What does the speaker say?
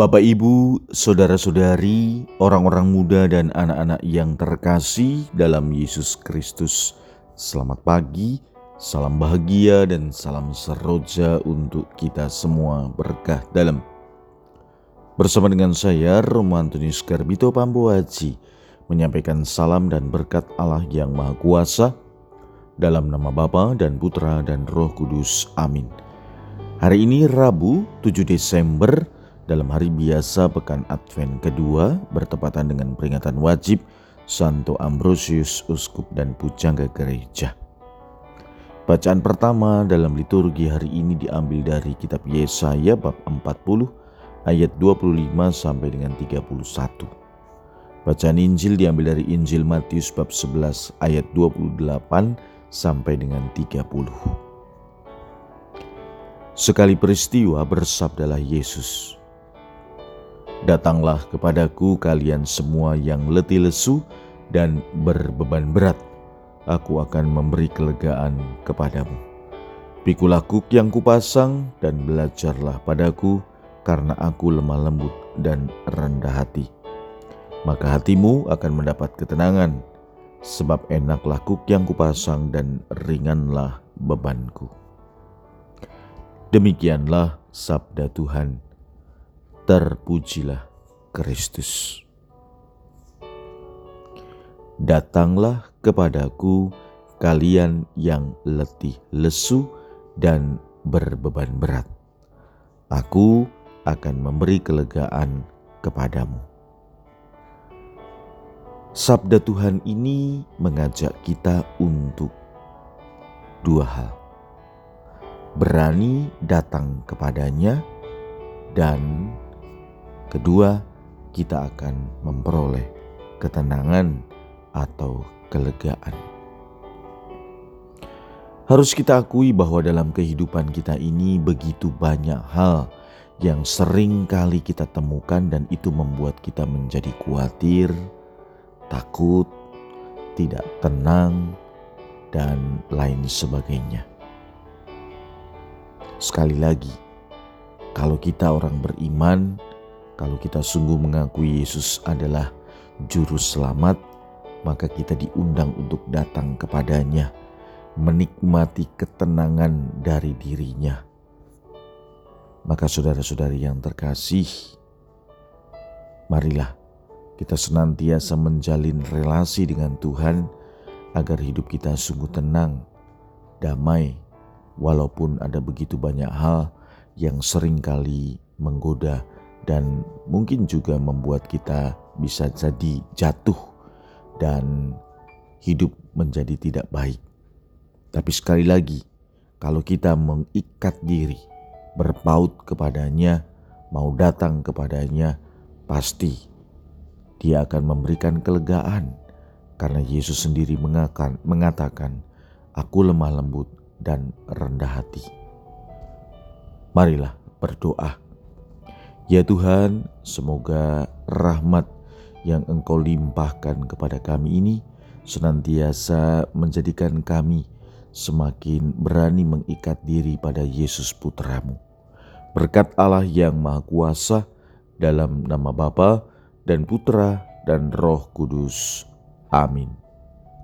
Bapak, Ibu, saudara-saudari, orang-orang muda, dan anak-anak yang terkasih dalam Yesus Kristus, selamat pagi, salam bahagia, dan salam seroja untuk kita semua berkah dalam. Bersama dengan saya, Romo Antonius Garbito Pambuaji, menyampaikan salam dan berkat Allah yang Maha Kuasa, dalam nama Bapa dan Putra dan Roh Kudus. Amin. Hari ini Rabu 7 Desember dalam hari biasa pekan Advent kedua bertepatan dengan peringatan wajib Santo Ambrosius Uskup dan Pujangga Gereja. Bacaan pertama dalam liturgi hari ini diambil dari kitab Yesaya bab 40 ayat 25 sampai dengan 31. Bacaan Injil diambil dari Injil Matius bab 11 ayat 28 sampai dengan 30. Sekali peristiwa bersabdalah Yesus, Datanglah kepadaku kalian semua yang letih lesu dan berbeban berat. Aku akan memberi kelegaan kepadamu. Pikulah kuk yang kupasang dan belajarlah padaku karena aku lemah lembut dan rendah hati. Maka hatimu akan mendapat ketenangan sebab enaklah kuk yang kupasang dan ringanlah bebanku. Demikianlah sabda Tuhan terpujilah Kristus. Datanglah kepadaku kalian yang letih lesu dan berbeban berat. Aku akan memberi kelegaan kepadamu. Sabda Tuhan ini mengajak kita untuk dua hal: berani datang kepadanya dan Kedua, kita akan memperoleh ketenangan atau kelegaan. Harus kita akui bahwa dalam kehidupan kita ini begitu banyak hal yang sering kali kita temukan dan itu membuat kita menjadi khawatir, takut, tidak tenang, dan lain sebagainya. Sekali lagi, kalau kita orang beriman, kalau kita sungguh mengakui Yesus adalah juru selamat, maka kita diundang untuk datang kepadanya, menikmati ketenangan dari dirinya. Maka saudara-saudari yang terkasih, marilah kita senantiasa menjalin relasi dengan Tuhan agar hidup kita sungguh tenang, damai, walaupun ada begitu banyak hal yang sering kali menggoda dan mungkin juga membuat kita bisa jadi jatuh dan hidup menjadi tidak baik. Tapi sekali lagi, kalau kita mengikat diri, berpaut kepadanya, mau datang kepadanya, pasti dia akan memberikan kelegaan karena Yesus sendiri mengatakan, "Aku lemah lembut dan rendah hati." Marilah berdoa Ya Tuhan, semoga rahmat yang Engkau limpahkan kepada kami ini senantiasa menjadikan kami semakin berani mengikat diri pada Yesus Putramu. Berkat Allah yang Maha Kuasa dalam nama Bapa dan Putra dan Roh Kudus. Amin.